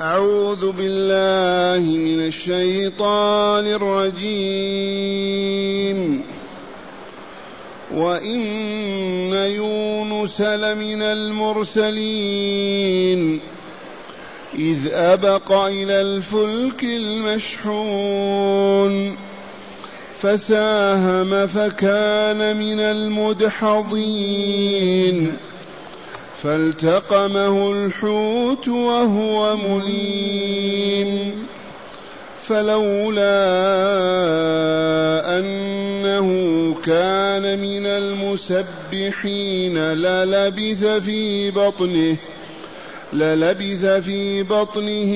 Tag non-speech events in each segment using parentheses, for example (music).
أعوذ بالله من الشيطان الرجيم. وإن يونس لمن المرسلين. إذ أبق إلى الفلك المشحون. فساهم فكان من المدحضين. فالتقمه الحوت وهو مليم. فلولا أنه كان من المسبحين للبث في بطنه للبث في بطنه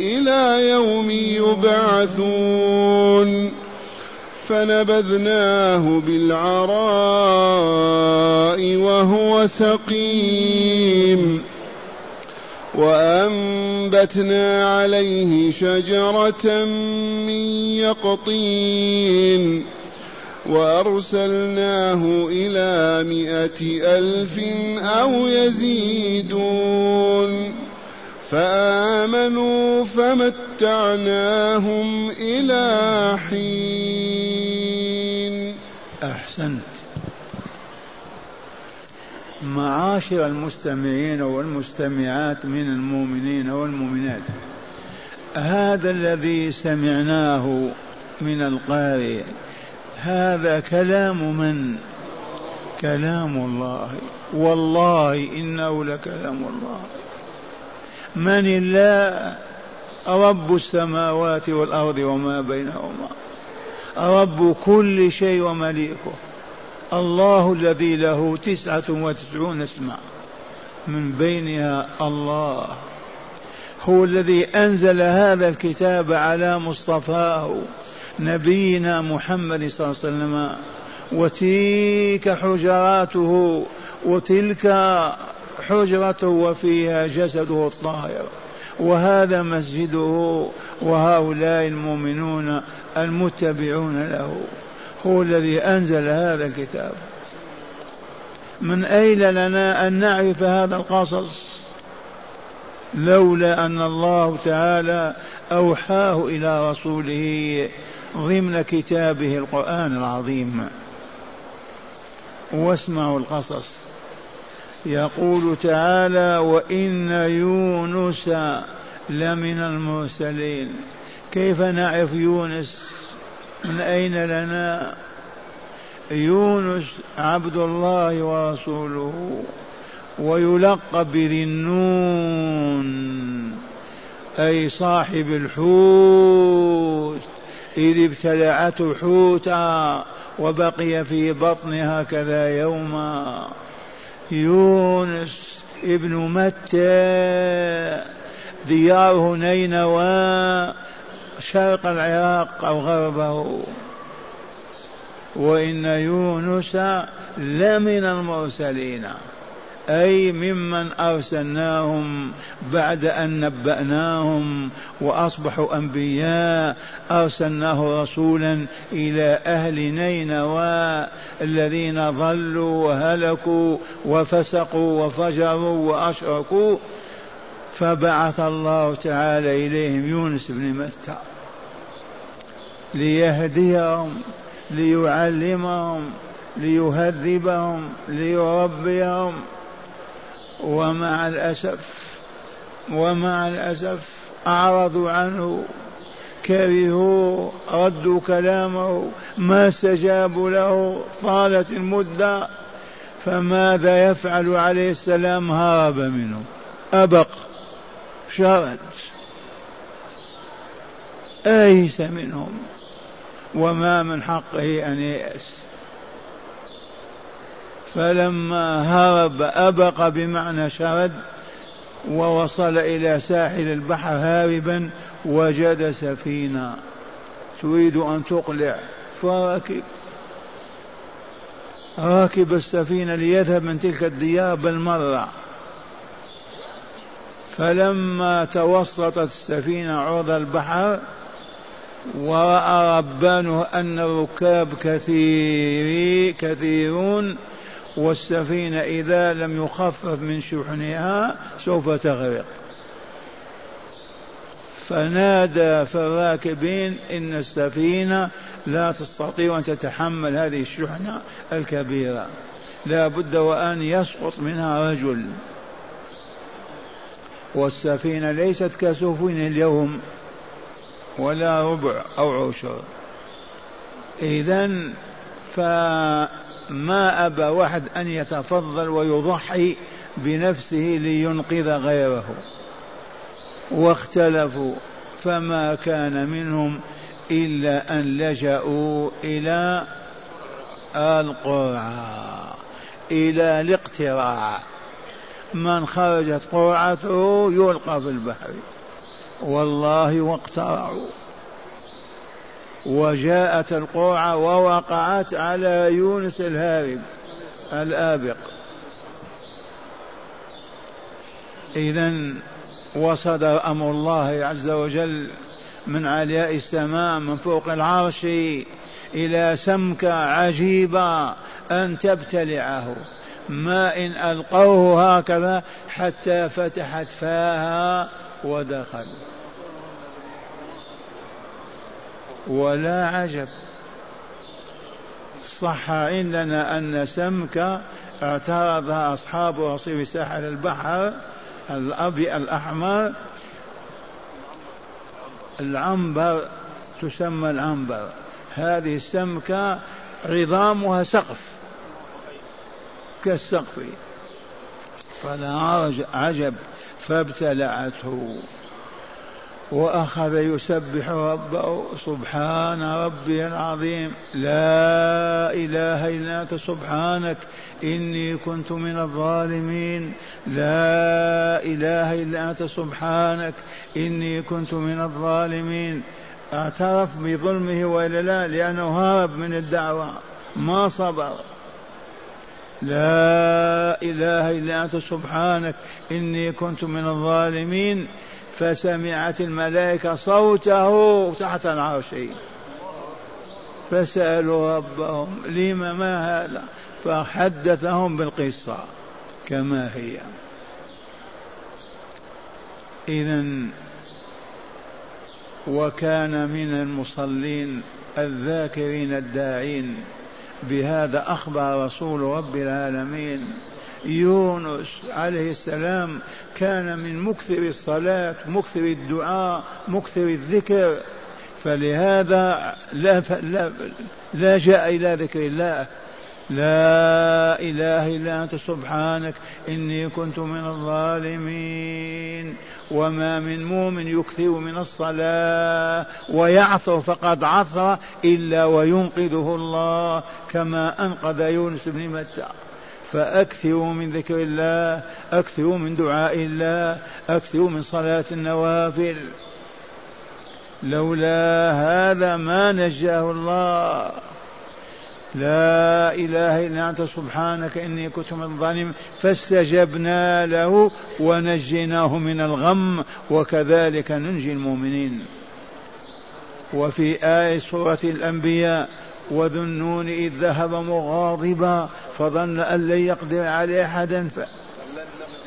إلى يوم يبعثون. فنبذناه بالعراء وهو سقيم. وأنبتنا عليه شجرة من يقطين. وأرسلناه إلى مائة ألف أو يزيدون. فآمنوا فمتعناهم إلى حين. أحسنت. معاشر المستمعين والمستمعات من المؤمنين والمؤمنات هذا الذي سمعناه من القارئ هذا كلام من؟ كلام الله. والله إنه لكلام الله. من الله رب السماوات والأرض وما بينهما. رب كل شيء ومليكه. الله الذي له تسعة وتسعون اسما من بينها الله. هو الذي أنزل هذا الكتاب على مصطفاه نبينا محمد صلى الله عليه وسلم. وتلك حجراته. وتلك حجرته وفيها جسده الطاهر. وهذا مسجده وهؤلاء المؤمنون المتبعون له. هو الذي أنزل هذا الكتاب. من أين لنا أن نعرف هذا القصص؟ لولا أن الله تعالى أوحاه إلى رسوله ضمن كتابه القرآن العظيم. واسمعوا القصص. يقول تعالى وإن يونس لمن المرسلين. كيف نعرف يونس؟ من أين لنا؟ يونس عبد الله ورسوله ويلقب بذي النون أي صاحب الحوت إذ ابتلعته حوتا وبقي في بطنها كذا يوما. يونس ابن متى دياره نينوى شرق العراق أو غربه. وإن يونس لمن المرسلين. أي ممن أرسلناهم بعد أن نبأناهم وأصبحوا أنبياء. أرسلناه رسولا إلى أهل نينوى الذين ضلوا وهلكوا وفسقوا وفجروا وأشركوا. فبعث الله تعالى إليهم يونس بن متى ليهديهم ليعلمهم ليهذبهم ليربيهم. ومع الأسف ومع الأسف أعرضوا عنه كرهوا ردوا كلامه ما استجابوا له طالت المدة فماذا يفعل عليه السلام؟ هرب منه. أبق شرد. آيس منهم؟ وما من حقه أن ييأس. فلما هرب أبق بمعنى شرد ووصل إلى ساحل البحر هاربا وجد سفينة. تريد أن تقلع. فركب راكب السفينة ليذهب من تلك الديار بالمرة. فلما توسطت السفينة عرض البحر ورأى ربانه أن الركاب كثير كثيرون والسفينة إذا لم يخفف من شحنها سوف تغرق. فنادى في الراكبين إن السفينة لا تستطيع أن تتحمل هذه الشحنة الكبيرة. لا بد وأن يسقط منها رجل. والسفينة ليست كسفن اليوم ولا ربع أو عشر. إذا فما أبى واحد أن يتفضل ويضحي بنفسه لينقذ غيره. واختلفوا فما كان منهم إلا أن لجأوا إلى القرعة إلى الاقتراع. من خرجت قرعته يلقى في البحر. والله واقترعوا. وجاءت القرعة ووقعت على يونس الهارب الآبق. إذا وصدر أمر الله عز وجل من علياء السماء من فوق العرش إلى سمكة عجيبة أن تبتلعه. ما إن ألقوه هكذا حتى فتحت فاها ودخل ولا عجب. صح عندنا أن سمكة اعترضها أصحاب رسول ساحل البحر الأبي الأحمر. العنبر تسمى العنبر. هذه السمكة عظامها سقف كالسقف. فلا عجب فابتلعته. وأخذ يسبح ربه سبحان ربي العظيم. لا إله إلا أنت سبحانك. إني كنت من الظالمين. لا إله إلا أنت سبحانك. إني كنت من الظالمين. اعترف بظلمه والا لا لأنه هرب من الدعوة. ما صبر. لا إله إلا أنت سبحانك. إني كنت من الظالمين. فسمعت الملائكة صوته. تحت العرش فسألوا ربهم لم ما هذا؟ فحدثهم بالقصة كما هي. اذا وكان من المصلين الذاكرين الداعين. بهذا أخبر رسول رب العالمين. يونس عليه السلام كان من مكثر الصلاة مكثر الدعاء مكثر الذكر. فلهذا لا, لا, لا جاء إلى ذكر الله. لا إله إلا أنت سبحانك إني كنت من الظالمين. وما من مؤمن يكثر من الصلاة ويعثر فقد عثر إلا وينقذه الله كما أنقذ يونس بن متى. فأكثروا من ذكر الله أكثروا من دعاء الله أكثروا من صلاة النوافل. لولا هذا ما نجاه الله. لا إله إلا أنت سبحانك إني كنت من الظالمين. فاستجبنا له ونجيناه من الغم وكذلك ننجي المؤمنين. وفي آية سورة الأنبياء وذو النون إذ ذهب مغاضبا فظن أن لن يقدر عليه أحدا ف...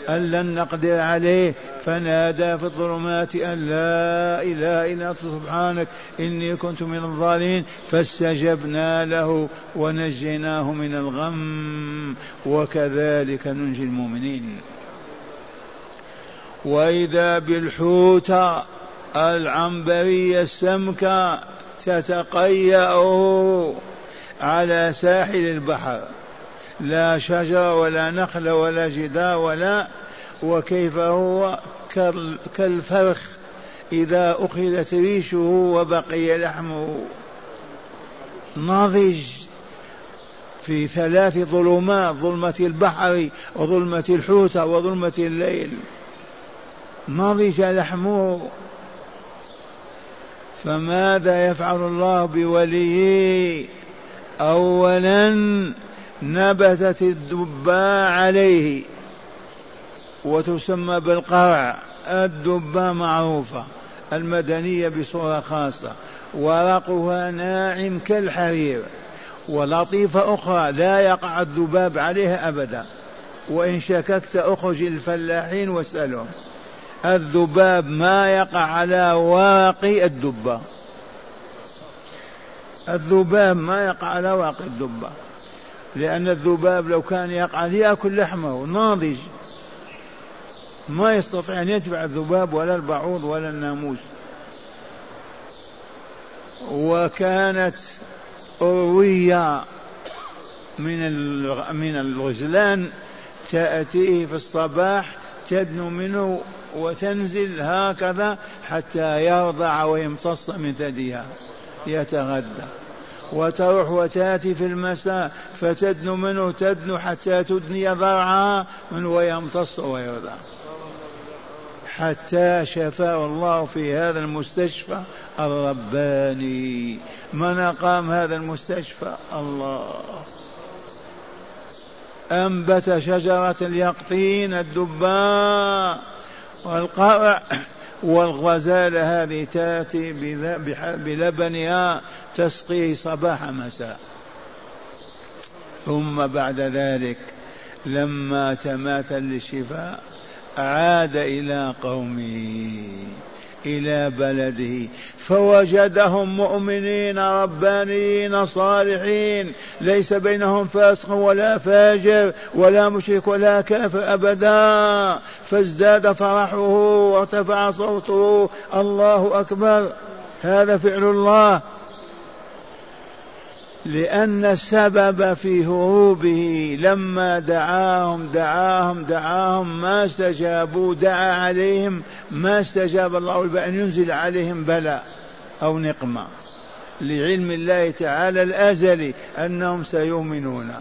أن لن نقدر عليه. فنادى في الظلمات أن لا إله إلا أنت سبحانك إني كنت من الظالمين. فاستجبنا له ونجيناه من الغم وكذلك ننجي المؤمنين. وإذا بالحوت العنبرية السمكة تتقيأ على ساحل البحر. لا شجر ولا نخل ولا جدار ولا وكيف هو كالفرخ إذا أخذت ريشه وبقي لحمه. ناضج في ثلاث ظلمات ظلمة البحر وظلمة الحوت وظلمة الليل. نضج لحمه. فماذا يفعل الله بوليه؟ أولا نبتت الدباء عليه وتسمى بالقرع. الدباء معروفة المدنية بصورة خاصة. ورقها ناعم كالحرير ولطيفة أخرى لا يقع الذباب عليها أبدا. وإن شككت أخرج الفلاحين واسألهم. الذباب ما يقع على واقي الدبة. الذباب ما يقع على واقي الدبة. لأن الذباب لو كان يقع يأكل لحمه ناضج ما يستطيع أن يدفع الذباب ولا البعوض ولا الناموس. وكانت أروية من من الغزلان تأتيه في الصباح تدنو منه وتنزل هكذا حتى يرضع ويمتص من ثديها يتغدى. وتروح وتأتي في المساء فتدنو منه تدنو حتى تدني ضرعها من ويمتص ويرضع. حتى شفاه الله في هذا المستشفى الرباني. من أقام هذا المستشفى؟ الله. أنبت شجرة اليقطين الدباء. والغزالة هذه تأتي بلبنها تسقيه صباح مساء. ثم بعد ذلك لما تماثل للشفاء عاد إلى قومه إلى بلده فوجدهم مؤمنين ربانيين صالحين ليس بينهم فاسق ولا فاجر ولا مشرك ولا كافر أبدا. فازداد فرحه وارتفع صوته. الله أكبر. هذا فعل الله. لأن السبب في هروبه لما دعاهم دعاهم دعاهم ما استجابوا دعا عليهم ما استجاب الله بأن ينزل عليهم بلاء أو نقمة. لعلم الله تعالى الأزلي أنهم سيؤمنون.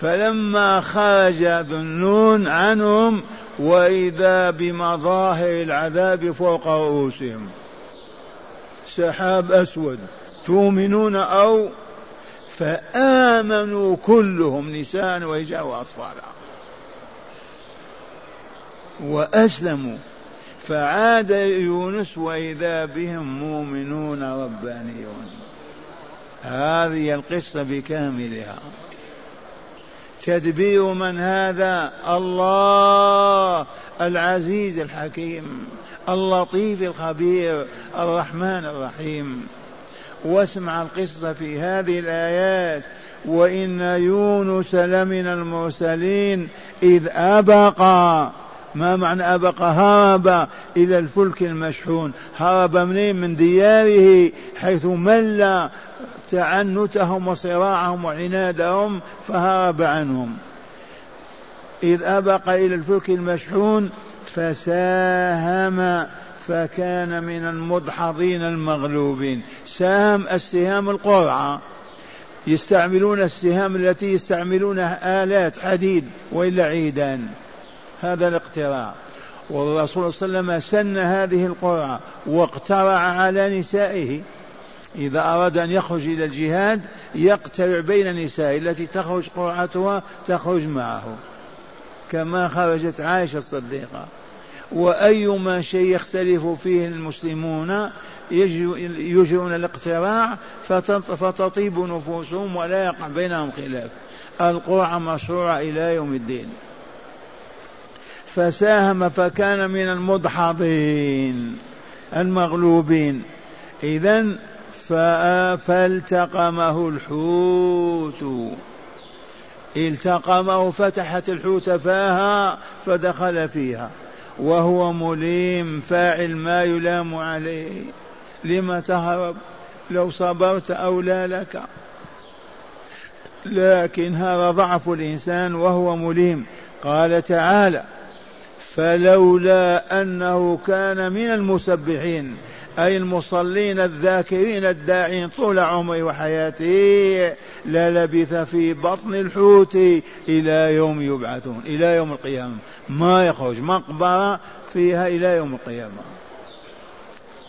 فلما خرج ذنون عنهم وإذا بمظاهر العذاب فوق رؤوسهم. سحاب أسود تؤمنون أو؟ فآمنوا كلهم نساء ورجال وأطفالا. وأسلموا. فعاد يونس وإذا بهم مؤمنون ربانيون. هذه القصة بكاملها. تدبير من هذا؟ الله العزيز الحكيم اللطيف الخبير الرحمن الرحيم. واسمع القصة في هذه الآيات. وإن يونس لمن المرسلين إذ أبق ما معنى أبق؟ هرب إلى الفلك المشحون. هرب منين؟ من دياره حيث مل تعنتهم وصراعهم وعنادهم فهرب عنهم. إذ أبق إلى الفلك المشحون فساهم فكان من المدحضين المغلوبين. سام السهام القرعة. يستعملون السهام التي يستعملونها آلات حديد وإلا عيدان. هذا الاقتراع. والرسول صلى الله عليه وسلم سن هذه القرعة واقترع على نسائه. إذا أراد أن يخرج إلى الجهاد يقترع بين نسائه التي تخرج قرعتها تخرج معه. كما خرجت عائشة الصديقة. وأيما شيء يختلف فيه المسلمون يجرون الاقتراع فتطيب نفوسهم ولا يقع بينهم خلاف. القرعة مشروعة إلى يوم الدين. فساهم فكان من المدحضين المغلوبين. إذا فالتقمه الحوت. التقمه فتحت الحوت فاها فدخل فيها. وهو مليم فاعل ما يلام عليه. لم تهرب؟ لو صبرت أولى لك. لكن هذا ضعف الإنسان وهو مليم. قال تعالى فلولا أنه كان من المسبحين. أي المصلين الذاكرين الداعين طول عمره وحياته للبث في بطن الحوت إلى يوم يبعثون إلى يوم القيامة. ما يخرج مقبرة فيها إلى يوم القيامة.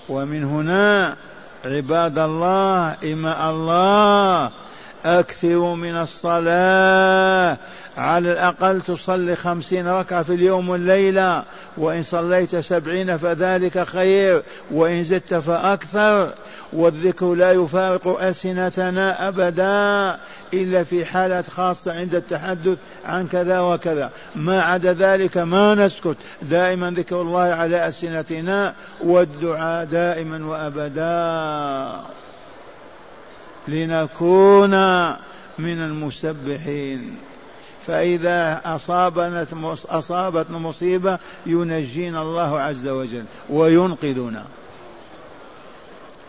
ومن هنا عباد الله إماء الله أكثروا من الصلاة. على الأقل تصلي خمسين ركعة في اليوم والليلة. وإن صليت سبعين فذلك خير وإن زدت فأكثر. والذكر لا يفارق ألسنتنا أبدا إلا في حالات خاصة عند التحدث عن كذا وكذا. ما عدا ذلك ما نسكت. دائما ذكر الله على ألسنتنا والدعاء دائما وأبدا. لنكون من المسبحين. فإذا أصابنا أصابتنا مصيبة ينجينا الله عز وجل وينقذنا.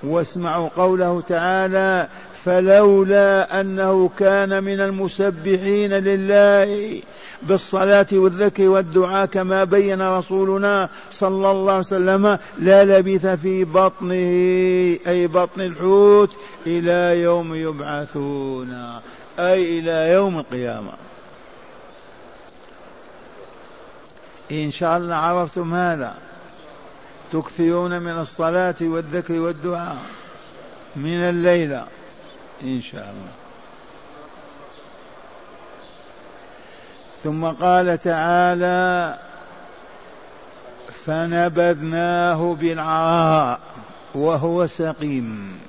واسمعوا قوله تعالى فلولا أنه كان من المسبحين لله بالصلاة والذكر والدعاء كما بين رسولنا صلى الله عليه وسلم لا لبث في بطنه أي بطن الحوت إلى يوم يبعثون أي إلى يوم القيامة. إن شاء الله عرفتم هذا. تكثرون من الصلاة والذكر والدعاء من الليلة إن شاء الله. ثم قال تعالى فنبذناه بالعراء وهو سقيم.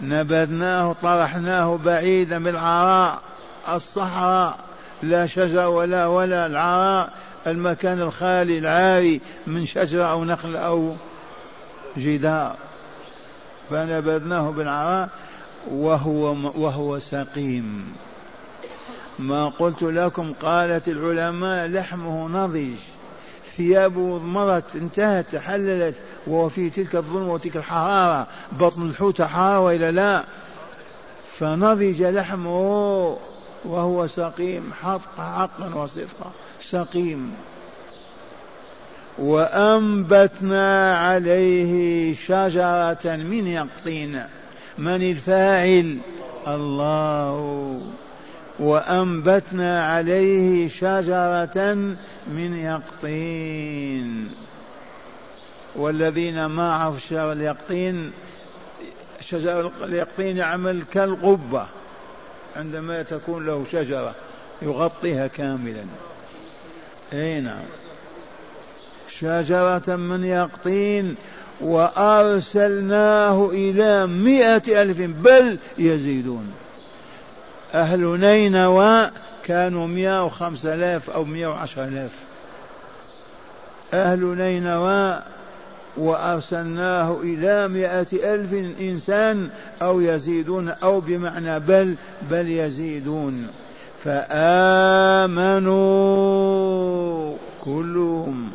نبذناه طرحناه بعيدا بالعراء. الصحراء لا شجر ولا ولا العراء المكان الخالي العاري من شجرة أو نخل أو جدار. فنبذناه بالعراء وهو وهو سقيم. ما قلت لكم قالت العلماء لحمه نضج. ثيابه ضمرت انتهت تحللت وهو في تلك الظلمة وتلك الحرارة. بطن الحوت حرارة وإلا لا. فنضج لحمه وهو سقيم حق حقا وصدقا. سقيم وأنبتنا عليه شجرة من يقطين. من الفاعل؟ الله. وأنبتنا عليه شجرة من يقطين. والذين ما عرفوا شجر اليقطين شجر اليقطين يعمل كالقبة. عندما تكون له شجرة يغطيها كاملا. إي نعم. شجرة من يقطين وأرسلناه إلى مئة ألف بل يزيدون. أهل نينوى كانوا مئة وخمسة آلاف أو مئة وعشرة آلاف. أهل نينوى وأرسلناه إلى مئة ألف إنسان أو يزيدون أو بمعنى بل بل يزيدون. فآمنوا كلهم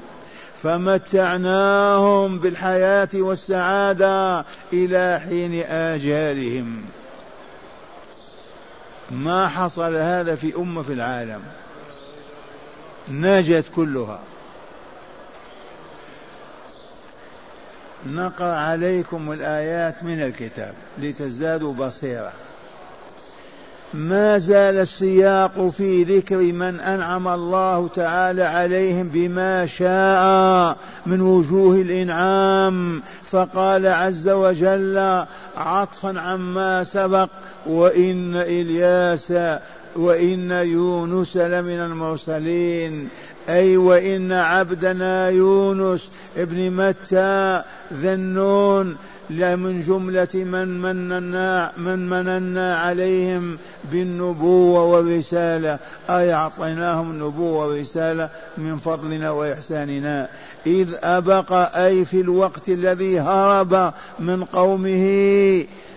فمتعناهم بالحياة والسعادة إلى حين آجالهم. ما حصل هذا في أمة في العالم. نجت كلها. نقرأ عليكم الآيات من الكتاب لتزدادوا بصيرة. ما زال السياق في ذكر من أنعم الله تعالى عليهم بما شاء من وجوه الإنعام. فقال عز وجل عطفا عما سبق وإن إلياس وإن يونس لمن المرسلين. أي وإن عبدنا يونس ابن متى ذنون من جملة من مننا من مننا عليهم بالنبوة والرسالة. أي أعطيناهم النبوة والرسالة من فضلنا وإحساننا. إذ أبق أي في الوقت الذي هرب من قومه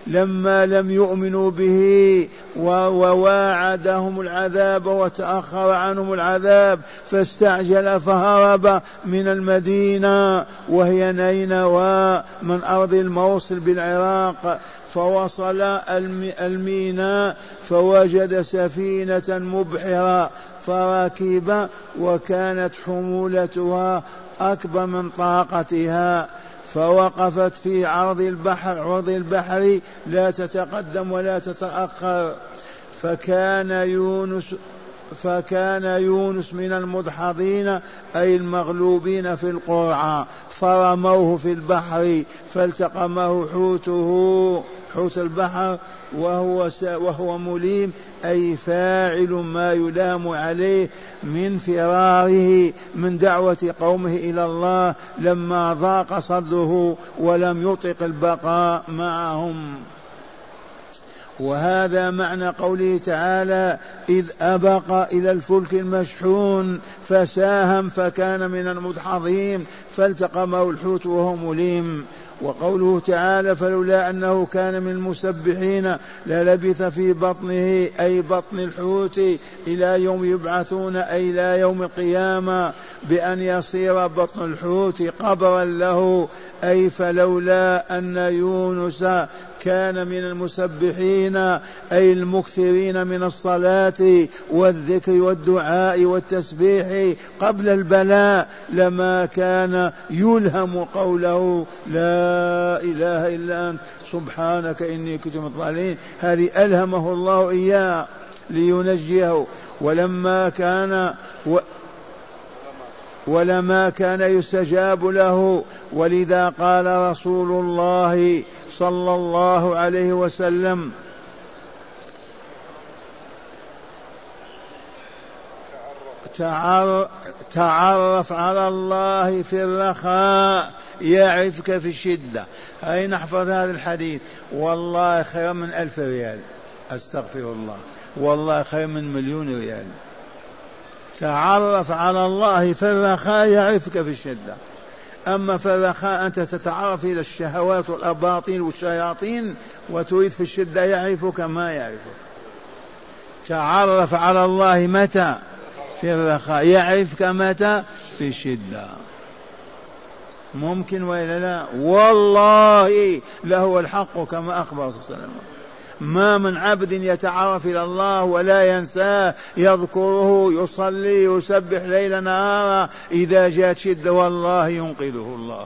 لما لم يؤمنوا به وواعدهم العذاب وتأخر عنهم العذاب فاستعجل فهرب من المدينة وهي نينوى من أرض الموصل بالعراق فوصل الميناء فوجد سفينة مبحرة فركب وكانت حمولتها أكبر من طاقتها فوقفت في عرض البحر عرض البحر لا تتقدم ولا تتأخر. فكان يونس فكان يونس من المدحضين أي المغلوبين في القرعة. فرموه في البحر فالتقمه حوته حوت البحر وهو وهو مليم أي فاعل ما يلام عليه من فراره من دعوة قومه إلى الله لما ضاق صدره ولم يطق البقاء معهم. وهذا معنى قوله تعالى إذ أبق إلى الفلك المشحون فساهم فكان من المدحضين فالتقمه الحوت وهو مليم. وقوله تعالى فلولا أنه كان من المسبحين للبث في بطنه أي بطن الحوت إلى يوم يبعثون أي إلى يوم القيامة. بأن يصير بطن الحوت قبرا له أي فلولا أن يونس كان من المسبحين أي المكثرين من الصلاة والذكر والدعاء والتسبيح قبل البلاء لما كان يلهم قوله لا إله إلا أنت سبحانك إني كنت من الظالمين. هذه ألهمه الله إياه لينجيه. ولما كان و ولما كان يستجاب له ولذا قال رسول الله صلى الله عليه وسلم تعرف على الله في الرخاء يعرفك في الشدة. أي نحفظ هذا الحديث؟ والله خير من ألف ريال. أستغفر الله. والله خير من مليون ريال. تعرف على الله في الرخاء يعرفك في الشدة. أما في الرخاء أنت تتعرف إلى الشهوات والأباطيل والشياطين وتريد في الشدة يعرفك ما يعرفك تعرف على الله متى في الرخاء يعرفك متى في الشدة. ممكن وإلا لا؟ والله له الحق كما أخبر صلى الله عليه وسلم. ما من عبد يتعرف إلى الله ولا ينساه يذكره يصلي يسبح ليلا نهارا إذا جاءت شدة والله ينقذه الله.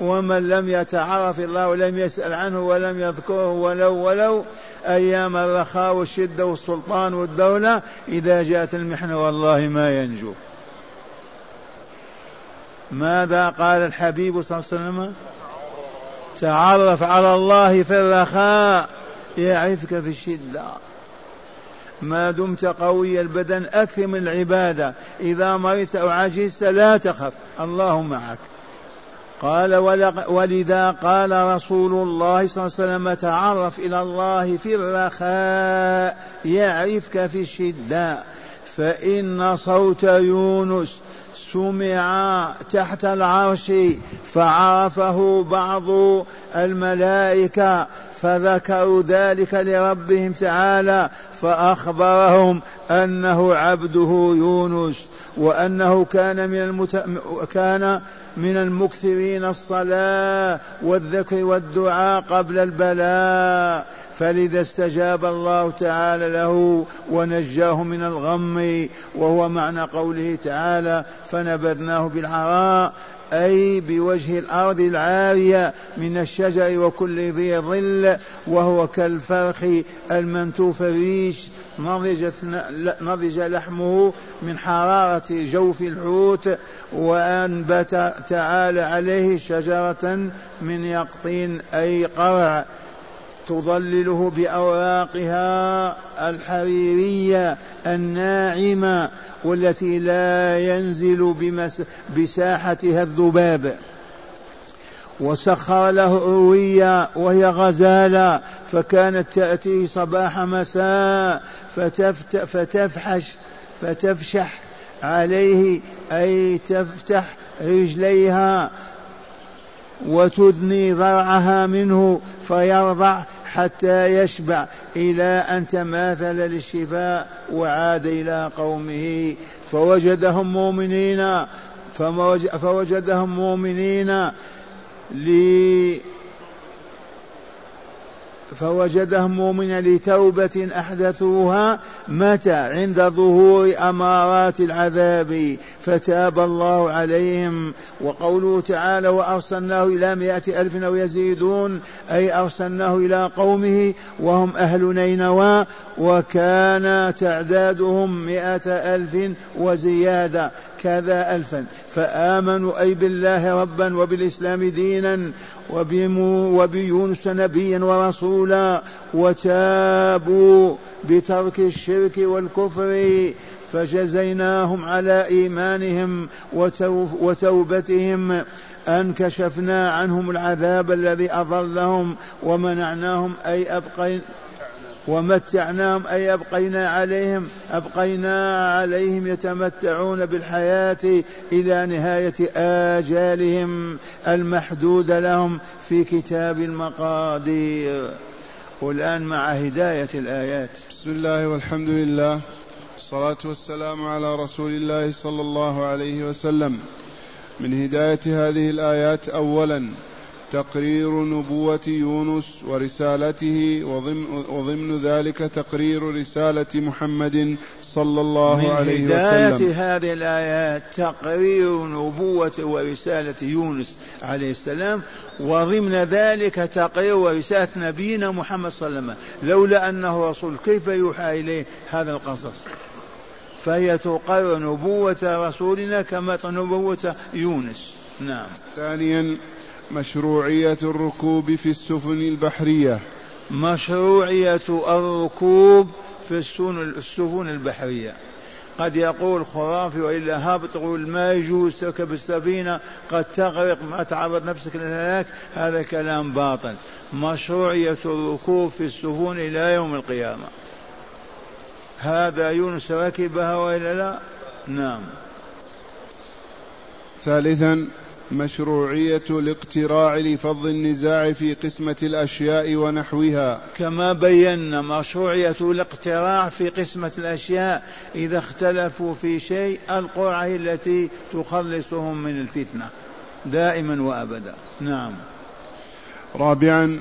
ومن لم يتعرف الله ولم يسأل عنه ولم يذكره ولو ولو أيام الرخاء والشدة والسلطان والدولة إذا جاءت المحنة والله ما ينجو. ماذا قال الحبيب صلى الله عليه وسلم؟ تعرف على الله في الرخاء يعرفك في الشدة. ما دمت قوي البدن أكثر من العبادة. إذا مرضت أو عجزت لا تخف. الله معك. قال ولذا قال رسول الله صلى الله عليه وسلم تعرف إلى الله في الرخاء يعرفك في الشدة. فإن صوت يونس سمع تحت العرش فعرفه بعض الملائكة فذكروا ذلك لربهم تعالى فأخبرهم أنه عبده يونس وأنه كان من المت... كان من المكثرين الصلاة والذكر والدعاء قبل البلاء. فلذا استجاب الله تعالى له ونجاه من الغم وهو معنى قوله تعالى فنبذناه بالعراء أي بوجه الأرض العارية من الشجر وكل ذي ظل وهو كالفرخ المنتوف الريش نضج لحمه من حرارة جوف الحوت وأنبت تعالى عليه شجرة من يقطين أي قرع. تظلله باوراقها الحريرية الناعمة والتي لا ينزل بمس بساحتها الذباب. وسخر له أروية وهي غزالة فكانت تأتيه صباح مساء فتفت فتفحش فتفشح عليه أي تفتح رجليها وتدني ضرعها منه فيرضع حتى يشبع إلى أن تماثل للشفاء وعاد إلى قومه. فوجدهم مؤمنين فوجدهم مؤمنين فوجدهم مؤمنا لتوبة أحدثوها متى؟ عند ظهور أمارات العذاب. فتاب الله عليهم. وقوله تعالى وأرسلناه إلى مائة ألف أو يزيدون. أي أرسلناه إلى قومه وهم أهل نينوى. وكان تعدادهم مائة ألف وزيادة. كذا ألفا. فآمنوا أي بالله ربا وبالإسلام دينا. وبيونس نبيا ورسولا وتابوا بترك الشرك والكفر فجزيناهم على إيمانهم وتوبتهم. أن كشفنا عنهم العذاب الذي أضلهم ومنعناهم أي أبقين ومتعناهم أي أبقينا عليهم أبقينا عليهم يتمتعون بالحياة إلى نهاية آجالهم المحدودة لهم في كتاب المقادير. والآن مع هداية الآيات. بسم الله والحمد لله. والصلاة والسلام على رسول الله صلى الله عليه وسلم. من هداية هذه الآيات أولا تقرير نبوة يونس ورسالته وضمن, وضمن ذلك تقرير رسالة محمد صلى الله من عليه هداية وسلم. هذه الآيات تقرير نبوة ورسالة يونس عليه السلام وضمن ذلك تقرير ورسالة نبينا محمد صلى الله عليه وسلم. لولا أنه رسول كيف يوحى إليه هذا القصص؟ فهي تقرر نبوة رسولنا كما نبوة يونس. نعم. ثانيا مشروعية الركوب في السفن البحرية. مشروعية الركوب في السفن البحرية. قد يقول خرافي وإلا هابط يقول ما يجوز تركب السفينة قد تغرق ما تعرض نفسك للهلاك هذا كلام باطل. مشروعية الركوب في السفن إلى يوم القيامة. هذا يونس ركبها وإلا لا؟ نعم. ثالثا مشروعية الاقتراع لفض النزاع في قسمة الأشياء ونحوها. كما بينا مشروعية الاقتراع في قسمة الأشياء. إذا اختلفوا في شيء القرعة التي تخلصهم من الفتنة. دائما وأبدا. نعم. رابعا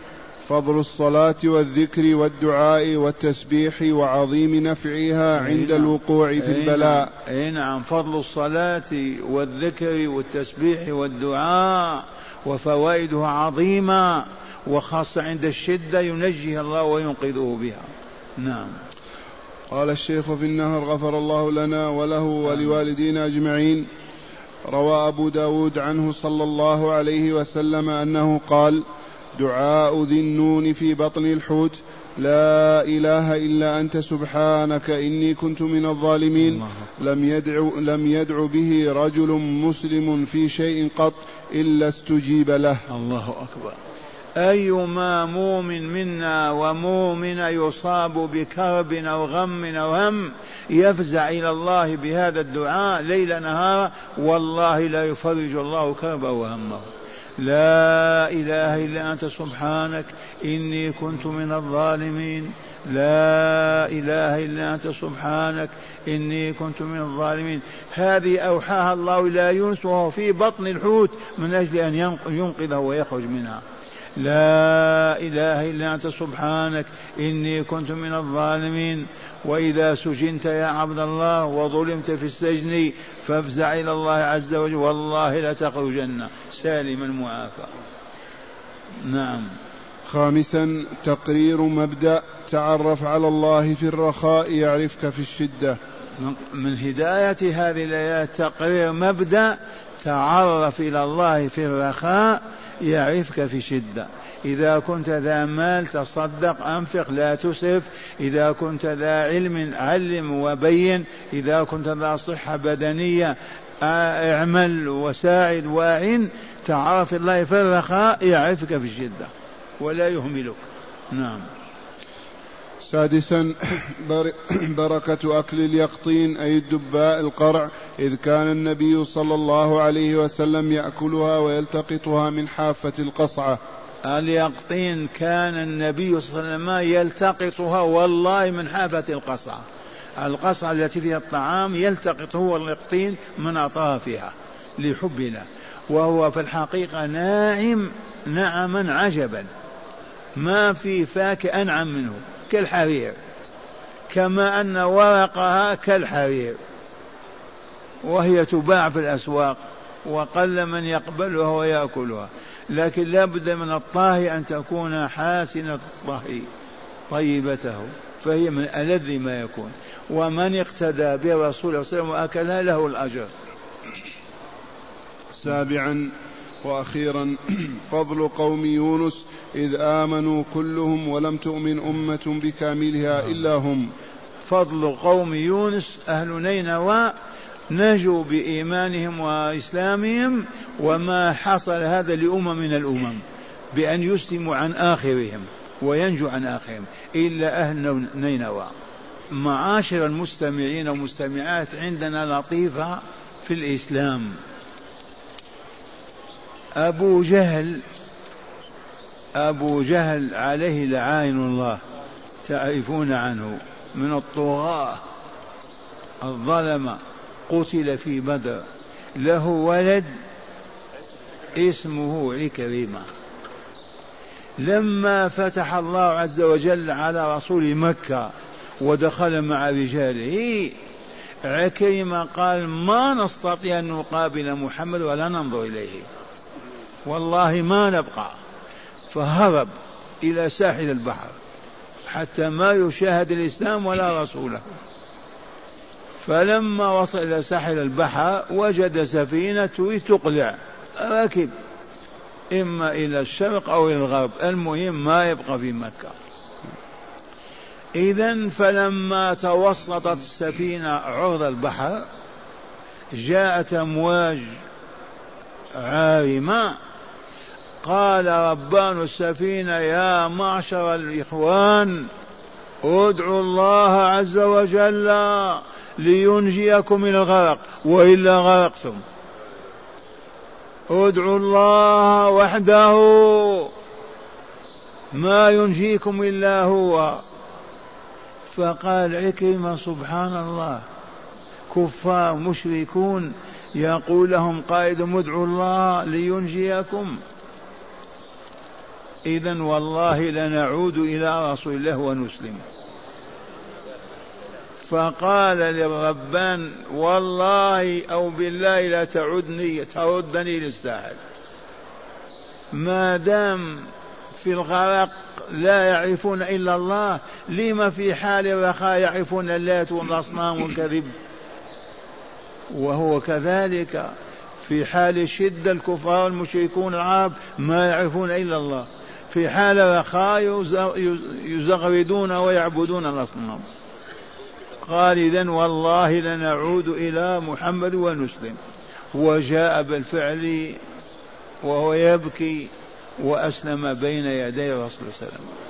فضل الصلاة والذكر والدعاء والتسبيح وعظيم نفعها عند نعم. الوقوع في البلاء. أي نعم. فضل الصلاة والذكر والتسبيح والدعاء وفوائدها عظيمة وخاصة عند الشدة ينجيها الله وينقذه بها. نعم. قال الشيخ في النهر غفر الله لنا وله ولوالدينا أجمعين. روى أبو داود عنه صلى الله عليه وسلم أنه قال دعاء ذي النون في بطن الحوت. لا إله إلا أنت سبحانك إني كنت من الظالمين. لم يدع, لم يدع به رجل مسلم في شيء قط إلا استجيب له. الله أكبر. أيما مؤمن منا ومؤمن يصاب بكرب أو غم أو هم يفزع إلى الله بهذا الدعاء ليل نهار والله لا يفرج الله كربه وهمه. لا إله إلا أنت سبحانك إني كنت من الظالمين. لا إله إلا أنت سبحانك إني كنت من الظالمين. هذه أوحاها الله إلى يونس وهو في بطن الحوت من أجل أن ينقذه ويخرج منها. لا إله إلا أنت سبحانك إني كنت من الظالمين. وإذا سجنت يا عبد الله وظلمت في السجن فافزع إلى الله عز وجل والله لتخرجن سالما معافى نعم. خامسا تقرير مبدأ تعرف على الله في الرخاء يعرفك في الشدة. من هداية هذه الآيات تقرير مبدأ تعرف إلى الله في الرخاء يعرفك في الشدة. إذا كنت ذا مال تصدق أنفق لا تسرف. إذا كنت ذا علم علم وبين. إذا كنت ذا صحة بدنية اعمل وساعد وأعن. تعرف الله في الرخاء يعرفك في الشدة ولا يهملك. نعم. سادسا بركة أكل اليقطين أي الدباء القرع. إذ كان النبي صلى الله عليه وسلم يأكلها ويلتقطها من حافة القصعة. اليقطين كان النبي صلى الله عليه وسلم يلتقطها والله من حافة القصعة القصعة التي فيها الطعام يلتقط هو اليقطين من أطرافها لحب له وهو في الحقيقة ناعم نعما عجبا. ما في فاك أنعم منه كالحرير. كما أن ورقها كالحرير. وهي تباع في الأسواق وقل من يقبلها ويأكلها. لكن لا بد من الطاهي أن تكون حاسنة الطهي طيبته فهي من ألذ ما يكون. ومن اقتدى برسول الله صلى الله عليه وسلم وأكلها له الأجر. سابعا وأخيرا (clears throat) فضل قوم يونس إذ آمنوا كلهم ولم تؤمن أمة بكاملها إلا هم. فضل قوم يونس أهل نينوى نجوا بإيمانهم وإسلامهم وما حصل هذا لأمم من الأمم بأن يسلموا عن آخرهم وينجو عن آخرهم إلا أهل نينوى. معاشر المستمعين والمستمعات عندنا لطيفة في الإسلام. أبو جهل أبو جهل عليه لعائن الله تعرفون عنه من الطغاة الظلمة. قتل في بدر. له ولد اسمه عكرمة لما فتح الله عز وجل على رسول مكة ودخل مع رجاله عكرمة قال ما نستطيع أن نقابل محمد ولا ننظر إليه. والله ما نبقى. فهرب إلى ساحل البحر حتى ما يشاهد الإسلام ولا رسوله. فلما وصل إلى ساحل البحر وجد سفينة تقلع. ركب إما إلى الشرق أو إلى الغرب. المهم ما يبقى في مكة. إذا فلما توسطت السفينة عرض البحر جاءت أمواج عارمة. قال ربان السفينة يا معشر الإخوان ادعوا الله عز وجل لينجيكم من الغرق وإلا غرقتم. ادعوا الله وحده. ما ينجيكم إلا هو. فقال عكرمة سبحان الله. كفار مشركون يقول لهم قائدهم ادعوا الله لينجيكم. إذا والله لنعود إلى رسول الله ونسلم. فقال للربان والله أو بالله لا تعدني تردني للساحل. ما دام في الغرق لا يعرفون إلا الله لما في حال الرخاء يعرفون اللات والأصنام والكذب؟ وهو كذلك في حال الشدة الكفار المشركون العرب ما يعرفون إلا الله. في حال رخاء يزغردون ويعبدون الأصنام. قال إذا والله لنعود إلى محمد ونسلم. وجاء بالفعل وهو يبكي وأسلم بين يدي رسول الله صلى الله عليه وسلم.